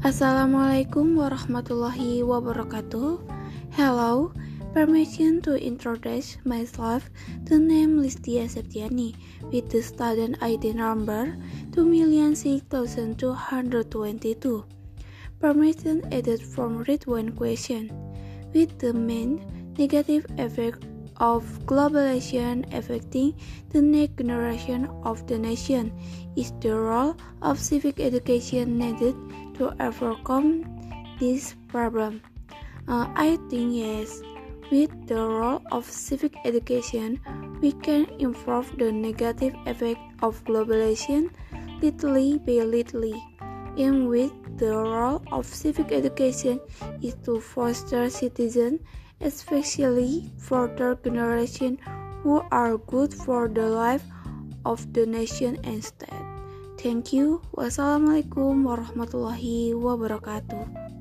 Assalamualaikum warahmatullahi wabarakatuh. Hello, permission to introduce myself. The name Listia Septiani with the student ID number 2,006,222. Permission added from read one question with the main negative effect of globalization affecting the next generation of the nation is the role of civic education needed to overcome this problem? Uh, I think yes. With the role of civic education, we can improve the negative effect of globalization little by little. And which the role of civic education is to foster citizens, especially further generation who are good for the life of the nation and state. Thank you. Wassalamualaikum warahmatullahi wabarakatuh.